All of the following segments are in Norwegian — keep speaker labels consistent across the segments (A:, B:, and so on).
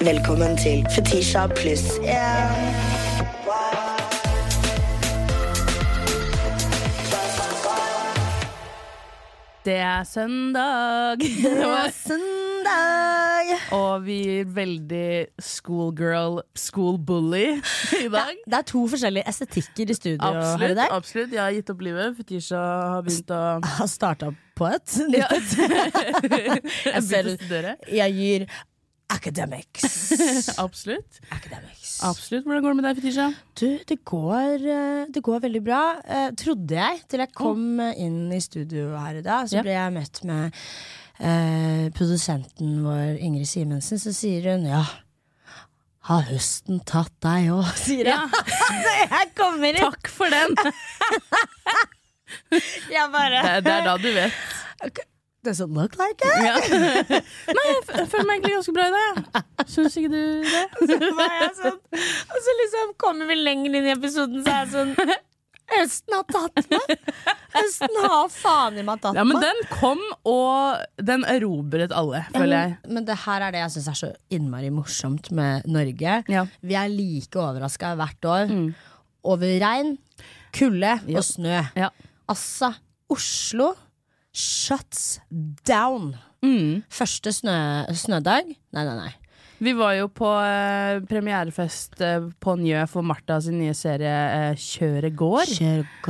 A: Velkommen til Fetisha pluss én.
B: Det er søndag! Det var
A: søndag!
B: Og vi gir veldig schoolgirl, schoolbully i dag.
C: Det er to forskjellige estetikker i studio her i
B: Absolutt.
C: dag.
B: absolutt Jeg har gitt opp livet. Fetisha har begynt å
C: Har starta på et.
B: ja.
C: Jeg
B: Jeg.
C: Jeg gir academics.
B: Absolutt.
C: academics.
B: Absolutt. Hvordan går det med deg, Fetisha?
C: Du, det går, eh, det går veldig bra, eh, trodde jeg, til jeg kom eh, inn i studio her i dag. Så
B: Ja.
C: ble jeg møtt med eh, produsenten vår, Ingrid Simensen, så sier hun ja. Har høsten tatt deg òg, sier jeg. Ja. jeg kommer inn.
B: Takk for den!
C: Jeg bare
B: Det, det er da du vet.
C: Does it look like it?
B: Ja. Nei, jeg, føler meg egentlig ganske bra i jeg. Syns ikke du det?
C: Så var jeg sånn, og så liksom kommer vi lenger inn i episoden, så er jeg sånn Høsten har tatt meg! Høsten har faen i meg tatt
B: Ja, men den kom, og den erobret alle, føler jeg.
C: Men, det her er det jeg syns er så innmari morsomt med Norge.
B: Ja.
C: Vi er like overraska hvert år over regn, kulde
B: Ja.
C: og snø.
B: Ja.
C: Altså, Oslo shuts down.
B: Mm.
C: Første snø, snødag Nei, nei, nei.
B: Vi var jo på eh, premierefest eh, på Njø for Martha sin nye serie eh, Kjøret går.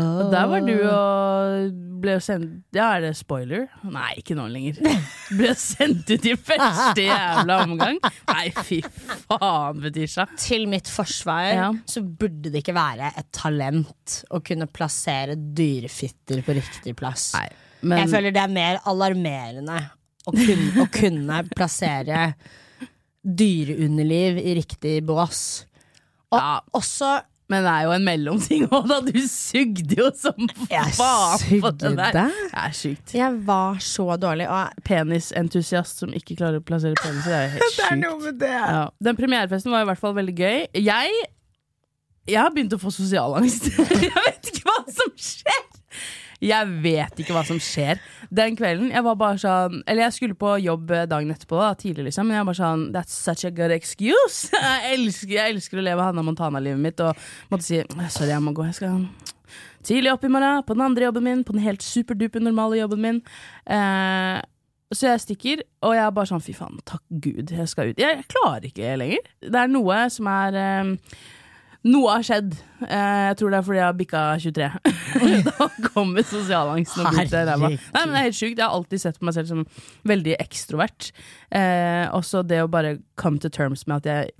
B: Og der var du og ble jo sendt Ja, er det spoiler? Nei, ikke nå lenger. Ble sendt ut i første jævla omgang. Nei, fy faen, Fetisha.
C: Til mitt forsvar
B: Ja.
C: så burde det ikke være et talent å kunne plassere dyrefitter på riktig plass.
B: Nei, men
C: Jeg føler det er mer alarmerende å kunne, å kunne plassere dyreunderliv i riktig bås. Og
B: Ja.
C: også
B: Men det er jo en mellomting òg, da. Du sugde jo som
C: Jeg
B: faen på det der. Det er sjukt.
C: Jeg var så dårlig, og
B: Penisentusiast som ikke klarer å plassere peniser, det er jo helt sjukt.
C: med det.
B: Ja. Den premierefesten var i hvert fall veldig gøy. Jeg Jeg har begynt å få sosialangst. jeg vet ikke! Jeg vet ikke hva som skjer. Den kvelden jeg var bare sånn Eller jeg skulle på jobb dagen etterpå, da, tidlig, liksom. Men jeg var bare sånn That's such a good excuse! Jeg elsker, jeg elsker å leve Hanna Montana-livet mitt og måtte si sorry, jeg må gå. Jeg skal tidlig opp i morgen, på den andre jobben min, på den helt superduper normale jobben min. Eh, så jeg stikker, og jeg er bare sånn fy faen, takk Gud, jeg skal ut. Jeg klarer ikke lenger. Det er noe som er eh, Noe har skjedd. Eh, jeg tror det er fordi jeg har bikka 23. da kommer sosialangsten og biter ræva. Nei, men det er helt sjukt. Jeg har alltid sett på meg selv som veldig ekstrovert. Eh, også det å bare come to terms med at jeg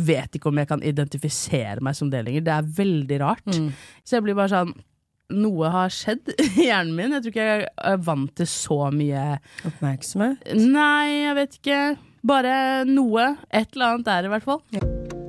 B: vet ikke om jeg kan identifisere meg som det lenger. Det er veldig rart.
C: Mm.
B: Så jeg blir bare sånn Noe har skjedd i hjernen min. Jeg tror ikke jeg er vant til så mye
C: Oppmerksomhet.
B: Nei, jeg vet ikke. Bare noe. Et eller annet er det i hvert fall.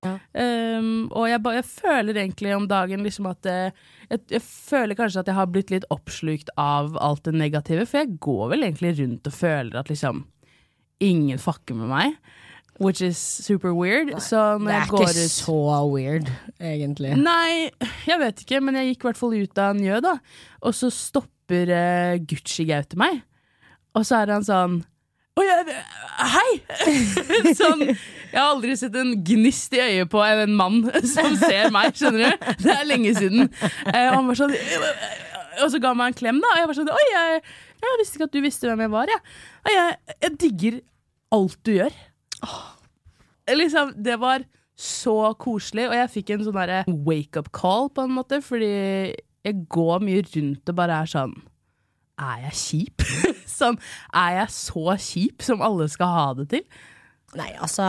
B: Um, og jeg, ba, jeg føler egentlig om dagen liksom at eh, jeg, jeg føler kanskje at jeg har blitt litt oppslukt av alt det negative, for jeg går vel egentlig rundt og føler at liksom ingen fucker med meg. Which is super weird. Så når
C: Det er
B: jeg går
C: ikke
B: ut
C: så weird, egentlig.
B: Nei, jeg vet ikke, men jeg gikk i hvert fall ut av Njø, da. Og så stopper uh, Gucci-Gaute til meg. Og så er han sånn Å jeg hei! sånn Jeg har aldri sett en gnist i øyet på en mann som ser meg, skjønner du? Det er lenge siden. Eh, og han var sånn Og så ga han meg en klem, da. Og jeg var sånn Oi, jeg, jeg visste ikke at du visste hvem jeg var, jeg. Og jeg, jeg digger alt du gjør. Liksom, det var så koselig, og jeg fikk en sånn wake-up call, på en måte, fordi jeg går mye rundt og bare er sånn Er jeg kjip? sånn, er jeg så kjip som alle skal ha det til?
C: Nei, altså,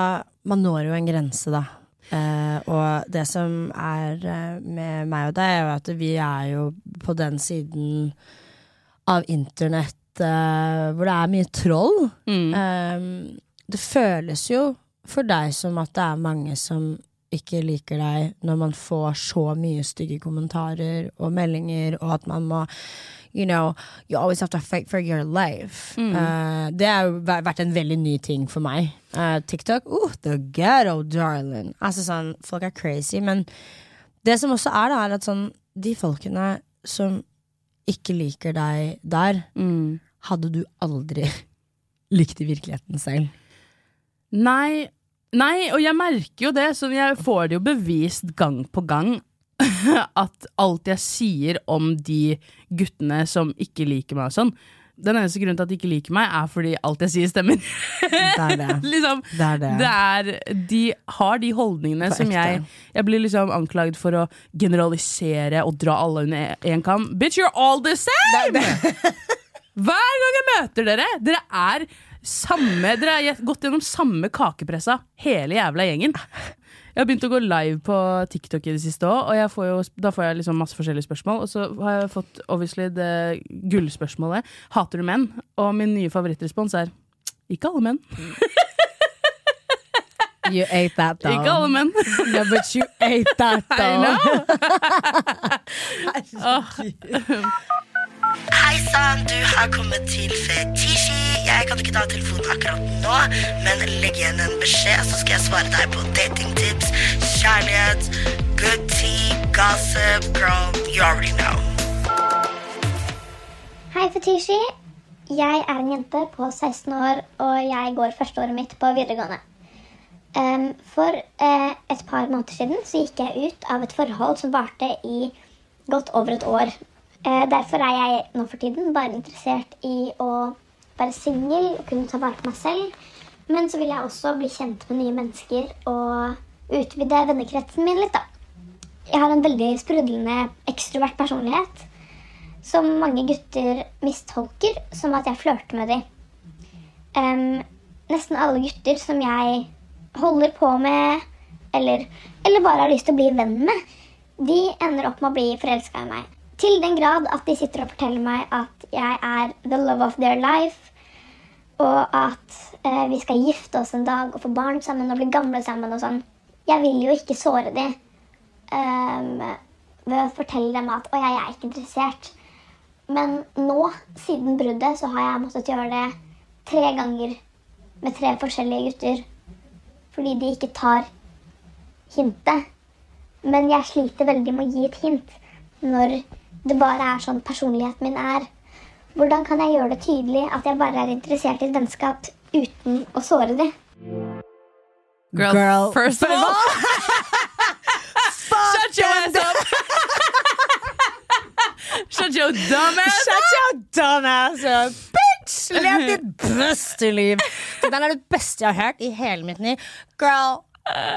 C: man når jo en grense, da. Uh, og det som er eh, med meg og deg, er jo at vi er jo på den siden av internett uh, hvor det er mye troll.
B: Mm.
C: Uh, det føles jo for deg som at det er mange som ikke liker deg når man får så mye stygge kommentarer og meldinger, og at man må You know, you always have to fight for your life. Eh, det har jo vært en veldig ny ting for meg. Uh, TikTok, oh, the ghetto darling. Altså sånn, folk er crazy, men det som også er, da, er at sånn De folkene som ikke liker deg der,
B: Mm.
C: hadde du aldri likt i virkeligheten selv.
B: Nei, nei, og jeg merker jo det, så jeg får det jo bevist gang på gang at alt jeg sier om de guttene som ikke liker meg og sånn, den eneste grunnen til at de ikke liker meg, er fordi alt jeg sier, stemmer.
C: Det er det.
B: liksom,
C: Det er det.
B: det er, de har de holdningene som jeg. Jeg blir liksom anklaget for å generalisere og dra alle under én kam. Bitch, you're all the same! Hver gang jeg møter dere, dere er samme Dere har gått gjennom samme kakepressa, hele jævla gjengen. Jeg har begynt å gå live på TikTok i det siste òg, og jeg får jo, da får jeg liksom masse forskjellige spørsmål. Og så har jeg fått obviously det gullspørsmålet. Hater du menn? Og min nye favorittrespons er ikke alle menn.
C: You ate that, though.
B: Ikke alle menn.
C: yeah, but you ate that, though.
A: Hei sann, du har kommet til Fetisji. Jeg kan ikke ta telefonen akkurat nå, men legg igjen en beskjed, så skal jeg svare deg på datingtips, kjærlighet, good tea, gossip, girl, you already know.
D: Hei, Fetishi. Jeg er en jente på 16 år, og jeg går førsteåret mitt på videregående. Um, for uh, et par måneder siden så gikk jeg ut av et forhold som varte i godt over et år. Uh, derfor er jeg nå for tiden bare interessert i å være singel og kunne ta vare på meg selv. Men så vil jeg også bli kjent med nye mennesker og utvide vennekretsen min litt, da. Jeg har en veldig sprudlende ekstrovert personlighet som mange gutter mistolker som at jeg flørter med dem. Um, nesten alle gutter som jeg holder på med, eller, eller bare har lyst til å bli venn med, de ender opp med å bli forelska i meg. Til den grad at de sitter og forteller meg at jeg er the love of their life, og at eh, vi skal gifte oss en dag og få barn sammen og bli gamle sammen og sånn. Jeg vil jo ikke såre dem um, ved å fortelle dem at å, jeg er ikke interessert. Men nå, siden bruddet, så har jeg måttet gjøre det tre ganger med tre forskjellige gutter. Fordi de ikke tar hintet. Men jeg sliter veldig med å gi et hint når det bare er sånn personligheten min er. Hvordan kan jeg gjøre det tydelig at jeg bare er interessert i et vennskap uten å såre dem?
B: Girl,
C: Girl,
B: first of all Shut your ass up! Shut your dumb ass up!
C: Shut your dumb ass up, bitch! Lev ditt beste liv. Den er det beste jeg har hørt i hele mitt liv. Girl,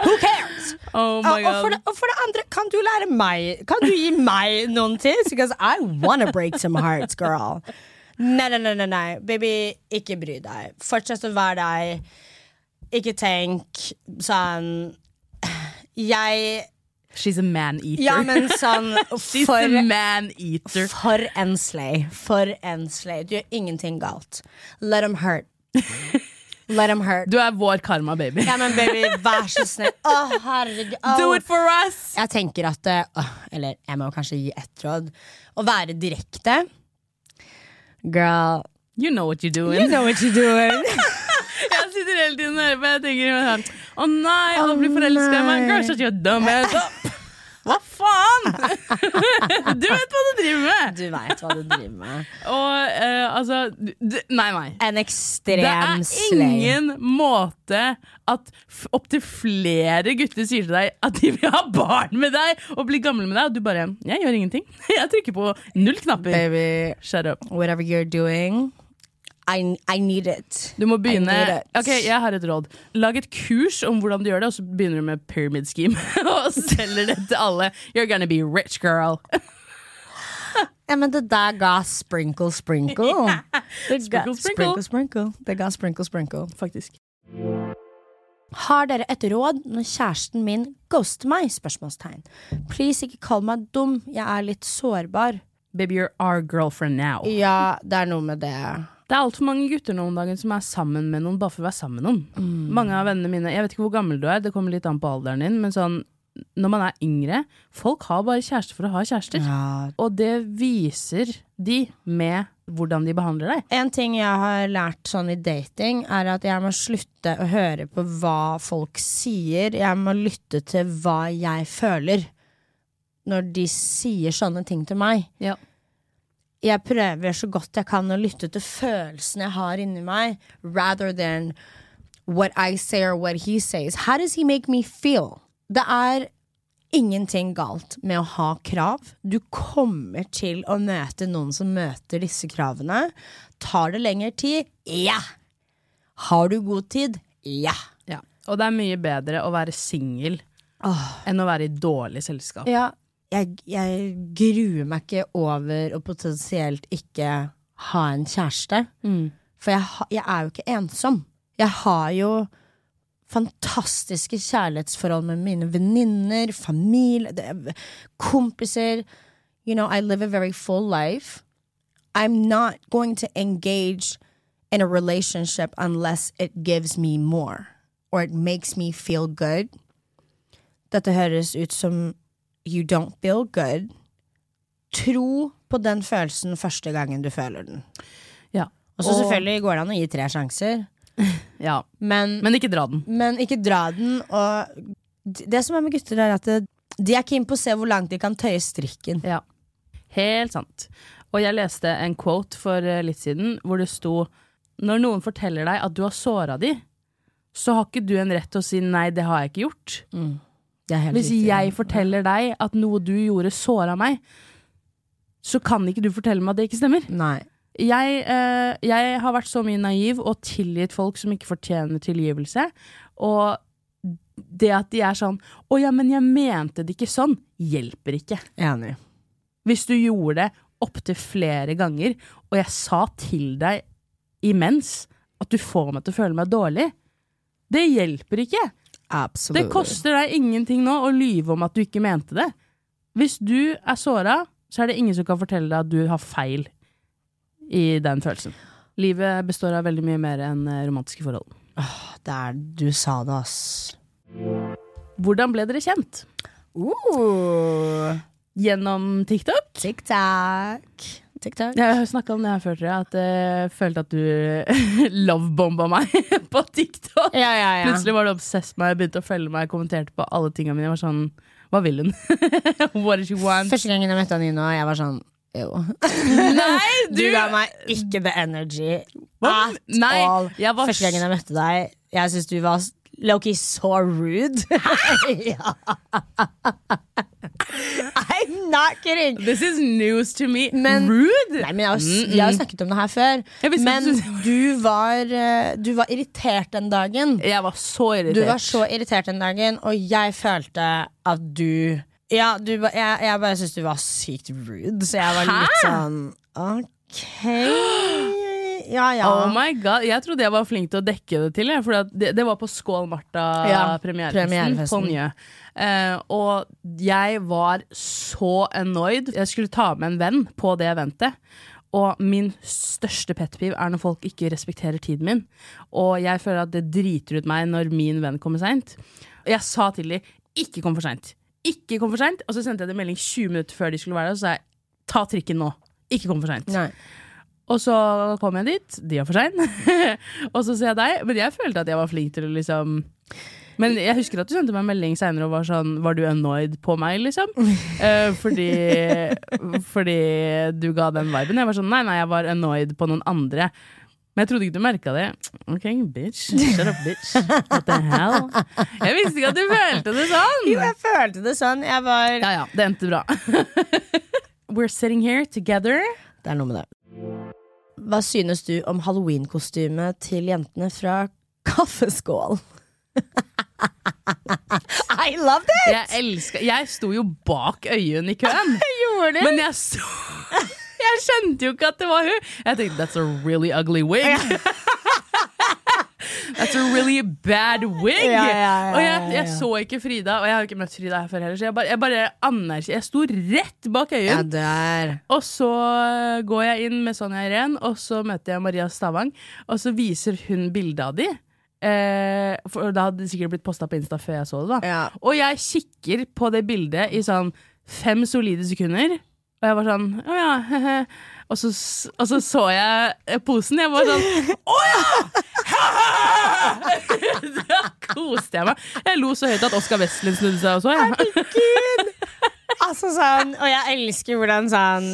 C: who cares?
B: Oh my
C: og, for det, og for det andre, kan du lære meg Kan du gi meg noen tips? Because I wanna break some hearts, girl. Nei, nei, nei, nei. Baby, ikke bry deg. Fortsett å være deg. Ikke tenk sånn Jeg
B: She's a man-eater.
C: Ja, men sånn
B: She's
C: for,
B: a man-eater.
C: for en slay. For en slay. Du gjør ingenting galt. Let them hurt. Let them hurt.
B: Du er vår karma, baby.
C: Ja, men baby, vær så snill. Å, herregud.
B: Do it for us!
C: Jeg tenker at eh, Eller jeg må kanskje gi ett råd. Å være direkte. Girl,
B: You know what you're doing.
C: you know what you're doing.
B: Jeg sitter hele tiden og hører på. Jeg tenker sånn Å nei, alle blir
C: Å,
B: forelska i meg. Girl, shut your dumb ass up. Hva faen?! Du vet hva du driver med!
C: Du veit hva du driver med.
B: Og eh, altså d- Nei, nei.
C: En
B: Det
C: ekstrem
B: er
C: slay.
B: ingen måte at opptil flere gutter sier til deg at de vil ha barn med deg og bli gamle med deg, og du bare 'Jeg gjør ingenting'. Jeg trykker på null knapper.
C: Baby,
B: Shut up.
C: whatever you're doing, I, I need it.
B: Du må begynne. Ok, jeg har et råd. Lag et kurs om hvordan du gjør det, og så begynner du med pyramid scheme. og selger det til alle. You're gonna be rich, girl.
C: Ja, men det der ga sprinkle, sprinkle. yeah. ga,
B: Sprinkle, sprinkle.
C: sprinkle, sprinkle. Det ga sprinkle, sprinkle.
B: Faktisk.
C: Har dere et råd når kjæresten min ghoster meg? Spørsmålstegn. Please, ikke kall meg dum. Jeg er litt sårbar.
B: Baby, you're our girlfriend now.
C: Ja, det er noe med det.
B: Det er altfor mange gutter nå om dagen som er sammen med noen bare for å være sammen med noen.
C: Mm.
B: Mange av vennene mine, Jeg vet ikke hvor gammel du er, det kommer litt an på alderen din, men sånn når man er yngre Folk har bare kjærester for å ha kjærester.
C: Ja.
B: Og det viser de med hvordan de behandler deg.
C: En ting jeg har lært sånn i dating, er at jeg må slutte å høre på hva folk sier. Jeg må lytte til hva jeg føler når de sier sånne ting til meg.
B: Ja.
C: Jeg prøver så godt jeg kan å lytte til følelsene jeg har inni meg, rather than what I say or what he says. How does he make me feel? Det er ingenting galt med å ha krav. Du kommer til å møte noen som møter disse kravene. Tar det lengre tid? Ja! Har du god tid? Ja!
B: Ja. Og det er mye bedre å være singel enn å være i dårlig selskap.
C: Ja, jeg, jeg gruer meg ikke over å potensielt ikke ha en kjæreste.
B: Mm.
C: For jeg, ha- jeg er jo ikke ensom. Jeg har jo fantastiske kjærlighetsforhold med mine venninner, familie, det- kompiser. You know, I live a very full life. I'm not going to engage in a relationship unless it gives me more or it makes me feel good. Dette høres ut som you don't feel good. Tro på den følelsen første gangen du føler den.
B: Ja.
C: Og så selvfølgelig går det an å gi tre sjanser,
B: Ja.
C: men,
B: Men ikke dra den.
C: men ikke dra den. Og det som er med gutter, er at det, de er keen på å se hvor langt de kan tøye strikken.
B: Ja. Helt sant. Og jeg leste en quote for eh, litt siden hvor det sto Når noen forteller deg at du har såra de, så har ikke du en rett til å si nei, det har jeg ikke gjort.
C: Helt
B: Hvis
C: riktig.
B: jeg forteller deg at noe du gjorde såra meg, så kan ikke du fortelle meg at det ikke stemmer.
C: Nei.
B: Jeg, eh, jeg har vært så mye naiv og tilgitt folk som ikke fortjener tilgivelse. Og det at de er sånn 'Å ja, men jeg mente det ikke sånn', hjelper ikke.
C: Enig.
B: Hvis du gjorde det opptil flere ganger, og jeg sa til deg imens at du får meg til å føle meg dårlig, det hjelper ikke.
C: Absolutt.
B: Det koster deg ingenting nå å lyve om at du ikke mente det. Hvis du er såra, så er det ingen som kan fortelle deg at du har feil i den følelsen. Livet består av veldig mye mer enn eh, romantiske forhold.
C: Det er, du sa det, ass.
B: Hvordan ble dere kjent?
C: Uh,
B: Gjennom TikTok?
C: TikTok. TikTok.
B: Jeg har snakka om det her før, tror jeg, at jeg følte at du lovebomba meg på TikTok.
C: Ja, ja, ja.
B: Plutselig var du obsess med meg, begynte å følge meg, kommenterte på alle tingene mine. Jeg var sånn, hva vil hun? What does she want?
C: Første gangen jeg møtte Nina, jeg var sånn Jo.
B: Nei,
C: Du ga meg ikke the energy at
B: Nei,
C: all.
B: var
C: Første gangen jeg møtte deg, jeg syns du var Loki så rude. ja. I'm not kidding.
B: This is news to me.
C: Men-
B: Rude?
C: Nei, men jeg har, jeg har snakket om det her før. Men
B: du-
C: var, eh, du var irritert den dagen.
B: Jeg var så irritert.
C: Du var så irritert den dagen, og jeg følte at du Ja, du, jeg, jeg bare syntes du var sykt rude, så jeg var
B: Hæ?
C: litt sånn OK. Ja, ja.
B: Oh my god, Jeg trodde jeg var flink til å dekke det til. For det, det var på Skål Martha-premierefesten ja, Eh, og jeg var så annoyed. Jeg skulle ta med en venn på det eventet. Og min største petpiv er når folk ikke respekterer tiden min. Og jeg føler at det driter ut meg når min venn kommer seint. Og jeg sa til dem ikke kom for seint. Ikke kom for seint. Og så sendte jeg dem melding 20 minutter før de skulle være der, og sa ta trikken nå. Ikke kom for seint. Og så kom jeg dit, de er for sein. og så ser jeg deg, men jeg følte at jeg var flink til å liksom Men jeg husker at du sendte meg en melding seinere og var sånn Var du annoyed på meg, liksom? Eh, fordi, fordi du ga den viben. Jeg var sånn nei, nei, jeg var annoyed på noen andre. Men jeg trodde ikke du merka det. Ok, bitch. Shut up, bitch. What the hell? Jeg visste ikke at du følte det sånn!
C: Jo, jeg følte det sånn. Jeg var
B: Ja ja, det endte bra. We're sitting here together.
C: Det er noe med det. Hva synes du om halloweenkostymet til jentene fra Kaffeskål? I loved it!
B: Jeg elsker Jeg sto jo bak Øyunn i køen.
C: Gjorde du?
B: Men jeg så Jeg skjønte jo ikke at det var hun. Jeg tenkte that's a really ugly wig. That's a really bad wig!
C: Ja, ja, ja,
B: og jeg, jeg så ikke Frida, og jeg har ikke møtt Frida her før heller, så jeg bare, jeg bare anerkjenner Jeg sto rett bak
C: Ja,
B: øyen. Og så går jeg inn med Sonja Irén, og så møter jeg Maria Stavang, og så viser hun bildet av de. Eh, for da hadde det sikkert blitt posta på Insta før jeg så det. da. Og jeg kikker på det bildet i sånn fem solide sekunder, og jeg var sånn Å ja, hehe. Og så, og så så jeg eh, posen. Jeg var sånn Å ja! Da koste jeg meg. Jeg lo så høyt at Oskar Westlund snudde seg også. Jeg.
C: Altså sånn, og jeg elsker hvordan sånn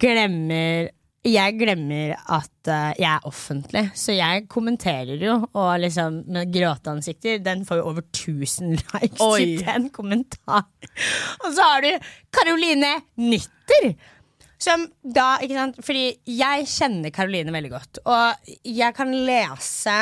C: glemmer jeg glemmer at uh, jeg er offentlig, så jeg kommenterer jo. Og liksom med gråteansikter. Den får jo over 1000 likes
B: Oi.
C: til den kommentar. Og så har du Karoline Nytter. Som da, ikke sant Fordi jeg kjenner Karoline veldig godt. Og jeg kan lese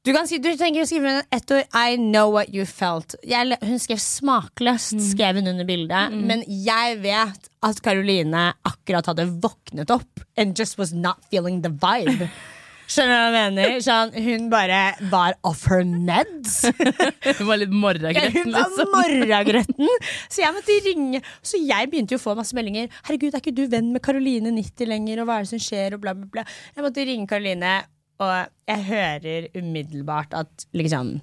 C: du, kan du trenger å skrive ett ord. I know what you felt. Jeg, hun skrev smakløst, skrev hun under bildet. Men jeg vet at Karoline akkurat hadde våknet opp and just was not feeling the vibe. Skjønner du hva jeg mener? Sånn, hun bare var off her neds.
B: Hun var litt
C: Ja,
B: morragretten,
C: hun var morragretten. Så jeg måtte ringe. Så jeg begynte jo å få masse meldinger. 'Herregud, er ikke du venn med Karoline 90 lenger?' Og hva er det som skjer? Og bla, bla, bla. Jeg måtte ringe Karoline, og jeg hører umiddelbart at liksom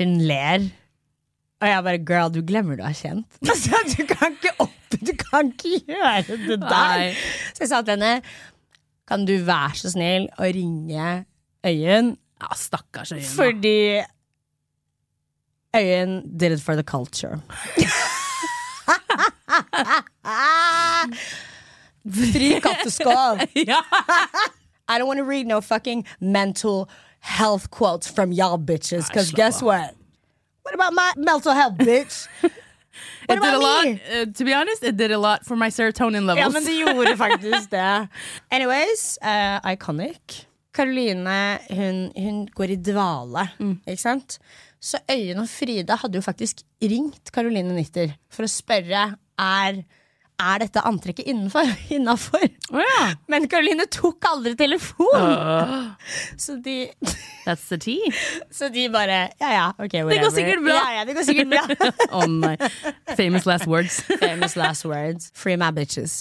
C: Hun ler. Og jeg bare 'girl, du glemmer du har kjent'. Altså, du kan ikke opp Du kan ikke gjøre det der.
B: Nei.
C: Så jeg sa til henne 'Kan du være så snill å ringe Øyen?
B: Ja, stakkars Øyen
C: Fordi Øyen did it for the culture. Fri katteskål!
B: Ja.
C: I don't want to read no fucking mental health quotes from y'all bitches. Because guess what? What about my mental health, bitch? What
B: It did a lot, uh, to be honest, it did a lot for my serotonin levels.
C: Ja, men det gjorde faktisk det. Anyways, uh, iconic. Karoline, hun, hun går i dvale, ikke sant? Så Øyunn og Frida hadde jo faktisk ringt Karoline Nitter for å spørre er, er dette antrekket innenfor, innafor.
B: Oh, ja.
C: Men Karoline tok aldri telefon! Så, de,
B: That's the tea.
C: så de bare Ja ja, ok, whatever.
B: går sikkert bra.
C: Ja, ja, det går sikkert bra.
B: Å nei. Famous last words.
C: Famous last words. Free my bitches.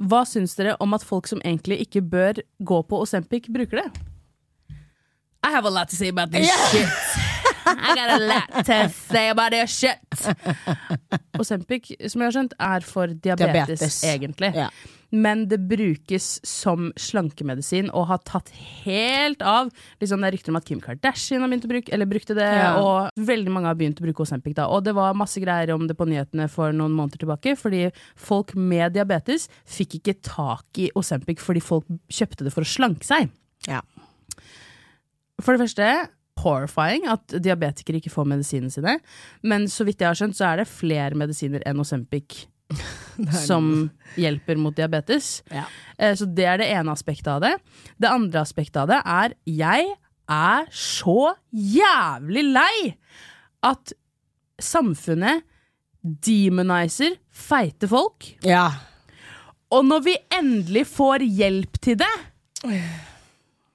B: Hva syns dere om at folk som egentlig ikke bør gå på Osempic, bruker det? I have a lot to say about this shit. I got a lot to say about this shit. Osempic, som jeg har skjønt, er for diabetes,
C: Diabetes.
B: egentlig.
C: Ja.
B: Men det brukes som slankemedisin og har tatt helt av. Liksom det er rykter om at Kim Kardashian har begynt å bruke Eller brukte det,
C: Ja.
B: og veldig mange har begynt å bruke Osempic. da Og det var masse greier om det på nyhetene for noen måneder tilbake, fordi folk med diabetes fikk ikke tak i Osempic fordi folk kjøpte det for å slanke seg.
C: Ja.
B: For det første, horrifying at diabetikere ikke får medisinene sine. Men så vidt jeg har skjønt, så er det flere medisiner enn Osempic som hjelper mot diabetes.
C: Ja.
B: Eh, Så det er det ene aspektet av det. Det andre aspektet av det er jeg er så jævlig lei at samfunnet demoniser feite folk.
C: ja.
B: Og når vi endelig får hjelp til det,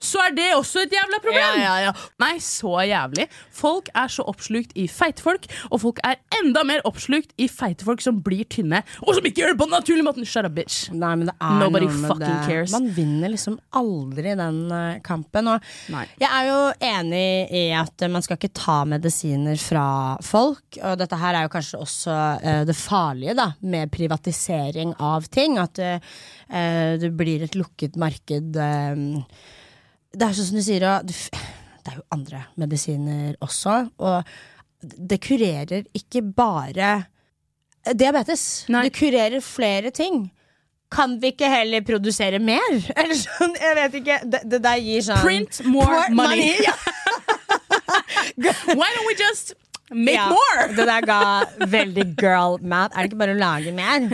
B: så er det også et jævla problem!
C: Ja, ja, ja.
B: Nei, så jævlig. Folk er så oppslukt i feite folk, og folk er enda mer oppslukt i feite folk som blir tynne, og som ikke gjør det på den naturlige måten. Shut up, bitch.
C: Nei, men det er
B: Nobody
C: noe med
B: fucking
C: det.
B: cares.
C: Man vinner liksom aldri den eh, kampen. Og
B: Nei.
C: jeg er jo enig i at eh, man skal ikke ta medisiner fra folk. Og dette her er jo kanskje også uh, det farlige da med privatisering av ting. At eh, eh, det blir et lukket marked. eh, det er sånn som du sier, det er jo andre medisiner også. Og det kurerer ikke bare diabetes.
B: Nei.
C: Det kurerer flere ting. Kan vi ikke heller produsere mer? Eller sånn, jeg vet ikke. Det, det der gir sånn
B: Print more money.
C: Ja.
B: Why don't we just make
C: Ja,
B: more?
C: Det der ga veldig girl math. Er det ikke bare å lage mer?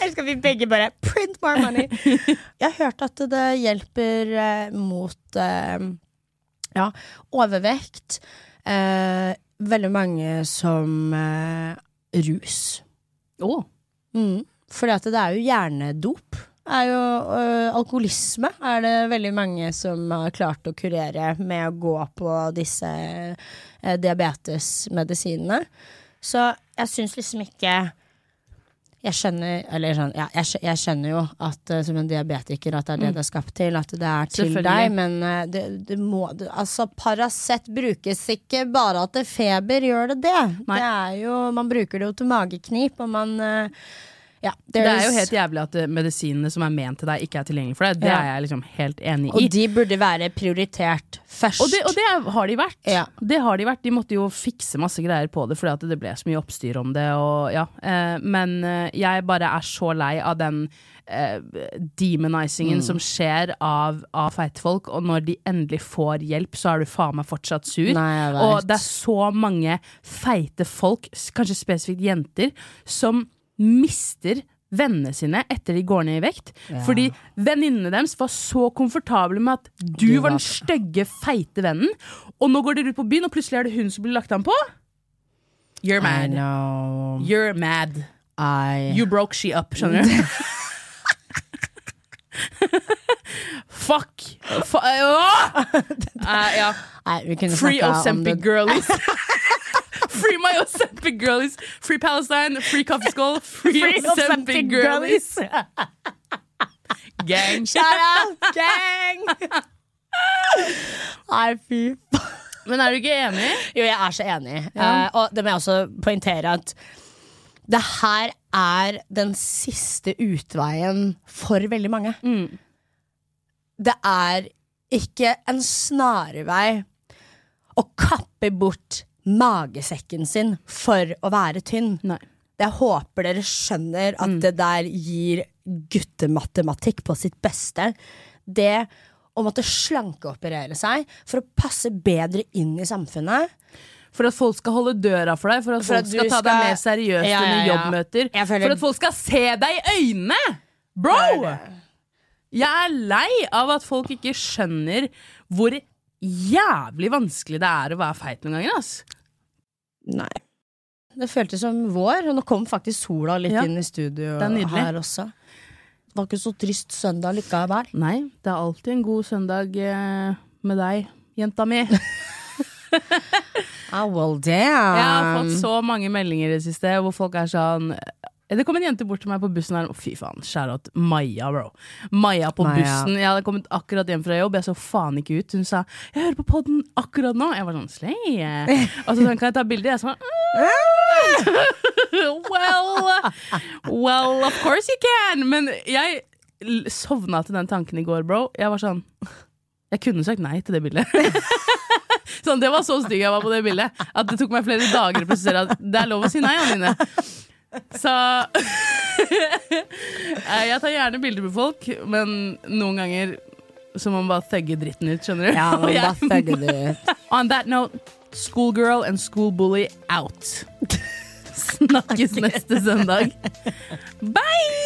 C: Eller skal vi begge bare print more money? Jeg har hørt at det hjelper eh, mot eh, ja, overvekt. Eh, veldig mange som eh, rus.
B: Å,
C: Mm. Fordi at det er jo hjernedop. Er jo øh, alkoholisme. Er det veldig mange som har klart å kurere med å gå på disse øh, diabetesmedisinene. Så jeg syns liksom ikke jeg skjønner, eller sånn, ja, jeg, jeg skjønner jo at uh, som en diabetiker at det er det det er skapt til, at det er til deg, men uh, det, det må det, Altså, Paracet brukes ikke bare til feber, gjør det det?
B: Nei.
C: Det er jo Man bruker det jo til mageknip, og man øh, Ja,
B: Det er jo helt jævlig at eh, medisinene som er ment til deg, ikke er tilgjengelig for deg. Det
C: Ja.
B: er jeg liksom helt enig
C: Og
B: i.
C: de burde være prioritert først.
B: Og det, og det har de vært.
C: Ja.
B: Det har De vært De måtte jo fikse masse greier på det fordi at det ble så mye oppstyr om det. Og, ja. eh, men eh, jeg bare er så lei av den eh, demonizingen som skjer av, av feite folk. Og når de endelig får hjelp, så er du faen meg fortsatt sur.
C: Nei,
B: og det er så mange feite folk, kanskje spesifikt jenter, som mister vennene sine etter de går ned i vekt. Fordi venninnene deres var så komfortable med at du, var den stygge, feite vennen, og nå går dere ut på byen, og plutselig er det hun som blir lagt an på. You're mad. You're mad.
C: I
B: You broke she up, skjønner du? Fuck! Fu-! Eh, ja. Free
C: Osempic
B: girlies. free my Osempic girlies. Free Palestine. Free Coffee Skull. Free, Ozempic girlies. Gang.
C: Shout out, gang! Nei, fy faen.
B: Men er du ikke enig?
C: Jo, jeg er så enig. Eh, og det må jeg også poengtere at det her er den siste utveien for veldig mange. Det er ikke en snarvei å kappe bort magesekken sin for å være tynn.
B: Nei.
C: Jeg håper dere skjønner at det der gir guttematematikk på sitt beste. Det å måtte slankeoperere seg for å passe bedre inn i samfunnet.
B: For at folk skal holde døra for deg, for at
C: For
B: folk
C: at
B: skal
C: ta
B: ta deg mer seriøst
C: Ja, ja, ja.
B: jobbmøter.
C: Føler-
B: For at folk skal se deg i øynene! Bro! Jeg er lei av at folk ikke skjønner hvor jævlig vanskelig det er å være feit noen ganger. ass.
C: Nei. Det føltes som vår, og nå kom faktisk sola litt
B: Ja.
C: inn i studio
B: Det er
C: her også. Det var ikke så trist søndag likevel.
B: Nei, det er alltid en god søndag eh, med deg, jenta mi.
C: Ah, well,
B: Jeg har fått så mange meldinger i det siste hvor folk er sånn det kom en jente bort til meg på bussen her. Å, Fy faen, shout-out Maja, bro. Maja på
C: Maja.
B: bussen. Jeg hadde kommet akkurat hjem fra jobb, jeg så faen ikke ut. Hun sa 'jeg hører på podden akkurat nå'. Jeg var sånn slay. Og så sånn, kan jeg ta bilde? Jeg sa «Mm, well, well, of course you can. Men jeg sovna til den tanken i går, bro. Jeg var sånn Jeg kunne sagt nei til det bildet. Sånn, det var så stygg jeg var på det bildet at det tok meg flere dager å prosessere at det er lov å si nei, Anine. Så Eh, Jeg tar gjerne bilder med folk, men noen ganger så må man bare thugge dritten ut, skjønner du?
C: Ja, man
B: bare
C: thugge det ut.
B: On that note, schoolgirl and schoolbully out. Snakkes neste søndag. Bye!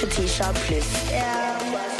A: Fetisha pluss. Ja.